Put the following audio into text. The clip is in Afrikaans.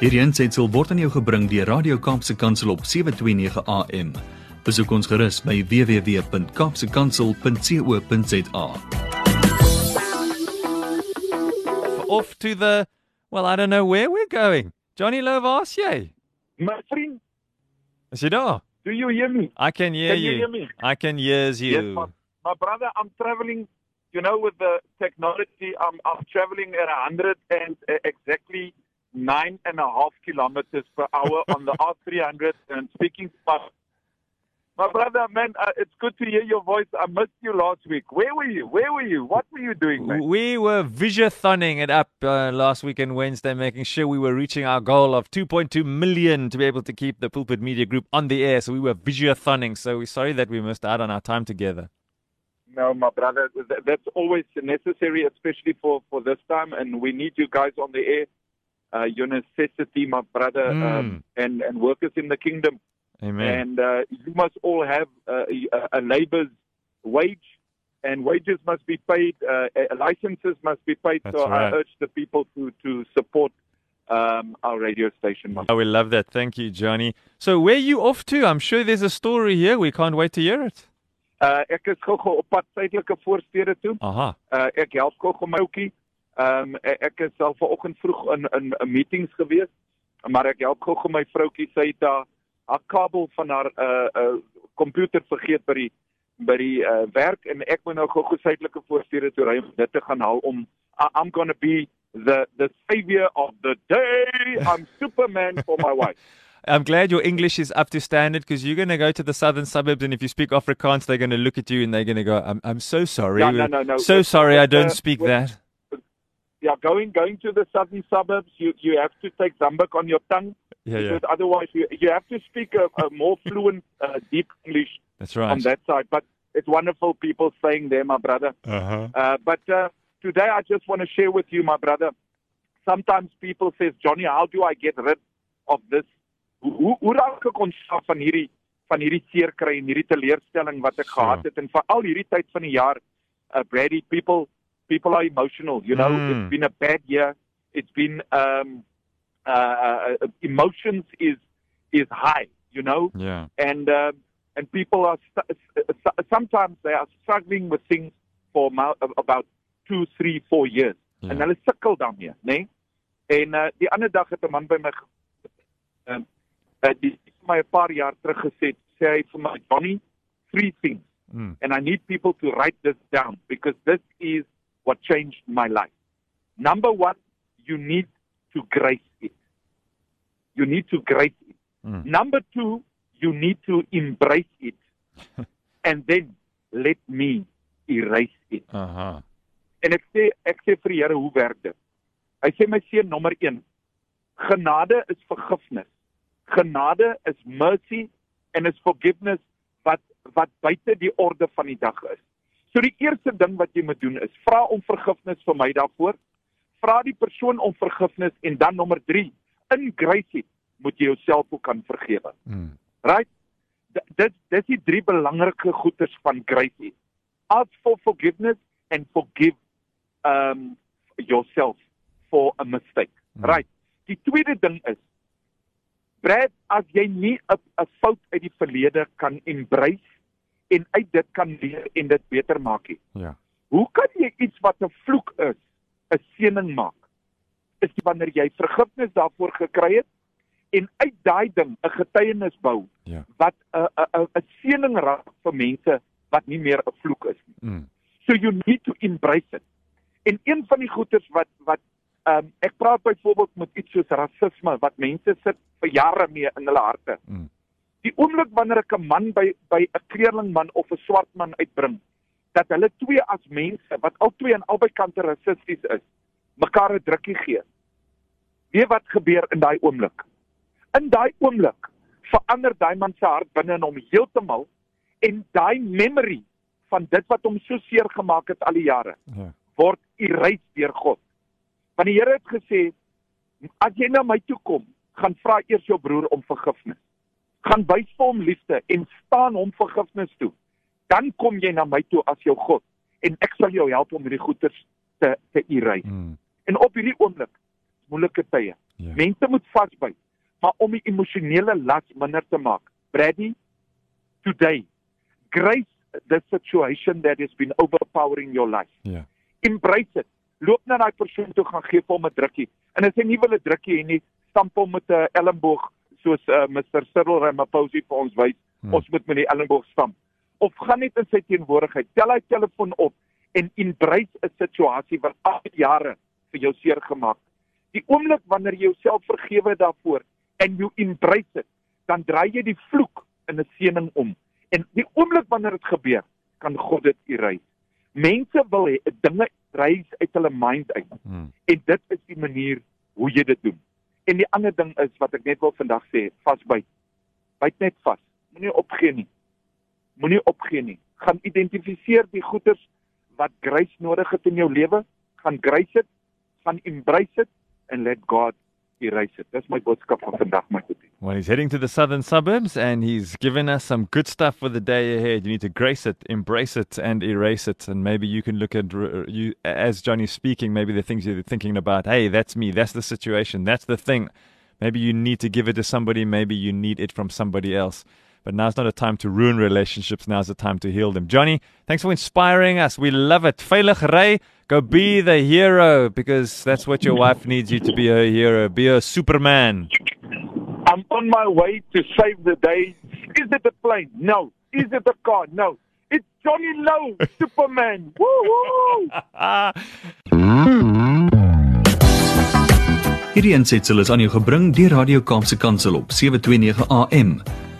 Hierdie aanseit sal word aan jou gebring deur Radio Kaapse Kansel op 7:29 AM. Besoek ons gerus by www.kapsekansel.co.za. Off to the well, I don't know where we're going. Johnny Lovasie. My vriend, Is jy daar? do you hear me? I can hear Can you you. hear me? I can hear you. Yes, my, my brother, I'm traveling. You know, with the technology, I'm I'm traveling at a hundred and uh, exactly nine and a half kilometers per hour on the R300 and speaking to my brother, man, uh, it's good to hear your voice. I missed you last week. Where were you? Where were you? What were you doing, man? We were visiothoning it up uh, last weekend, Wednesday, making sure we were reaching our goal of 2.2 million to be able to keep the Pulpit Media Group on the air. So we were visiothoning. So we're sorry that we missed out on our time together. No, my brother, that's always necessary, especially for, for this time, and we need you guys on the air. Uh, your necessity, my brother, um, and, and workers in the kingdom. Amen. And uh, you must all have uh, a, a labor's wage, and wages must be paid, uh, licenses must be paid. That's so right. I urge the people to, to support um, our radio station. Oh, we love that. Thank you, Johnny. So where are you off to? I'm sure there's a story here. We can't wait to hear it. Uh, ek is gou-gou op pad suidelike voorstede toe. Aha. uh, ek help gou-gou my ouetjie. Ehm um, ek is al vanoggend vroeg in in 'n meetings gewees, maar ek help gou-gou my vroutjie sy het haar haar kabel van haar uh uh komputer vergeet by die by die uh werk en ek moet nou gou-gou suidelike voorstede toe ry om dit te gaan haal om I, I'm going to be the the savior of the day. I'm Superman for my wife. I'm glad your English is up to standard because you're going to go to the southern suburbs, and if you speak Afrikaans, they're going to look at you and they're going to go, "I'm I'm so sorry, No, no, no, no. so With- sorry, I with don't speak with- that." Yeah, going going to the southern suburbs, you you have to take Zambik on your tongue. Yeah, yeah, because otherwise you, you have to speak a, a more fluent, uh, deep English that's right. on that side. But it's wonderful people saying there, my brother. Uh-huh. Uh, but uh, today I just want to share with you, my brother. Sometimes people says, Johnny, how do I get rid of this? Hoe hoe- hoe raak ek ontslaaf van hierdie van hierdie seer kry en hierdie teleurstelling wat ek Sure. gehad het en veral hierdie tyd van die jaar, uh, Brady, people people are emotional. You know, Mm. it's been a bad year. It's been um, uh, uh, emotions is is high. You know, Yeah. and um, and people are st- sometimes they are struggling with things for about two, three, four years, Yeah. en hulle sukkel daarmee, né? Nee? En uh, die ander dag het 'n man by my um, uh, die my 'n paar jaar terug gesê, sê hy vir my Johnny, three things, Mm. and I need people to write this down because this is what changed my life. Number one, you need to grace it. You need to grace it. Mm. Number two, you need to embrace it. and then let me erase it. Uh-huh. En ek sê ek sê vir die Here, hoe werk dit? Hy sê my seun nommer 1. Genade is vergifnis. Genade is mercy en is forgiveness wat wat buite die orde van die dag is. So die eerste ding wat jy moet doen is vra om vergifnis vir my daarvoor. Vra die persoon om vergifnis en dan nommer 3, in grace moet jy jouself ook kan vergewe. Mm. Right? D- Dit dis die drie belangrike goeders van grace. Ask for forgiveness and forgive um yourself for a mistake. Hmm. Right. Die tweede ding is Brad, as jy nie 'n fout uit die verlede kan embrace en uit dit kan leer en dit beter maak nie. Ja. Hoe kan jy iets wat 'n vloek is, 'n seëning maak? Is dit wanneer jy vergifnis daarvoor gekry het en uit daai ding 'n getuienis bou Ja. wat 'n 'n 'n seëning raak vir mense wat nie meer 'n vloek is nie. Mm. So you need to embrace it. En een van die goeters wat wat ehm um, ek praat byvoorbeeld met iets soos rasisme wat mense sit vir jare mee in hulle harte. Mm. Die oomblik wanneer ek 'n man by by 'n kleerlingman of 'n swart man uitbring dat hulle twee as mense wat albei aan albei kante rassisties is, mekaar 'n drukkie gee. Weet wat gebeur in daai oomblik? In daai oomblik verander daai man se hart binne in hom heeltemal en daai memory van dit wat hom so seer gemaak het al die jare Ja. word erase deur God. Want die Here het gesê as jy na my toe kom, gaan vra eers jou broer om vergifnis. Gaan wys vir hom liefde en staan hom vergifnis toe. Dan kom jy na my toe as jou God en ek sal jou help om hierdie goeters te te erase. Mm. En op hierdie oomblik moeilike tye. Ja. Mense moet vasbyt, maar om die emosionele las minder te maak. Brady, today, grace the situation that has been overpowering your life. Ja. Embrace it. Loop na daai persoon toe gaan gee vir hom 'n drukkie. En as hy nie wil 'n drukkie hê nie, stamp hom met 'n elmboog soos uh, Mr. Cyril Ramaphosa vir ons wys. Hmm. Ons moet met die elmboog stamp. Of gaan net in sy teenwoordigheid, tel hy telefoon op en embrace 'n situasie wat al jare vir jou seer gemaak. Die oomblik wanneer jy jouself vergewe daarvoor en jy embrace dit, dan draai jy die vloek in 'n seëning om. En die oomblik wanneer dit gebeur, kan God dit erase. Mense wil hê dinge reis uit hulle mind uit. Hmm. En dit is die manier hoe jy dit doen. En die ander ding is wat ek net wil vandag sê, vasbyt. Byt net vas. Moenie opgee nie. Moenie opgee nie. Gaan identifiseer die goeders wat grace nodig het in jou lewe, gaan grace dit, gaan embrace dit and let God erase it. Dis my boodskap van vandag my goed. Well, he's heading to the southern suburbs and he's given us some good stuff for the day ahead. You need to grace it, embrace it, and erase it. And maybe you can look at you as Johnny's speaking. Maybe the things you're thinking about. Hey, that's me. That's the situation. That's the thing. Maybe you need to give it to somebody. Maybe you need it from somebody else. But now's not a time to ruin relationships. Now's a time to heal them. Johnny, thanks for inspiring us. We love it. Veilig ry. Go be the hero because that's what your wife needs you to be a hero. Be a Superman. I'm on my way to save the day. Is it a plane? No. Is it a car? No. It's Johnny Lowe, Superman. Woo! Hierdie aansetsel is aan jou gebring deur Radio Kaapse Kansel op 729 AM.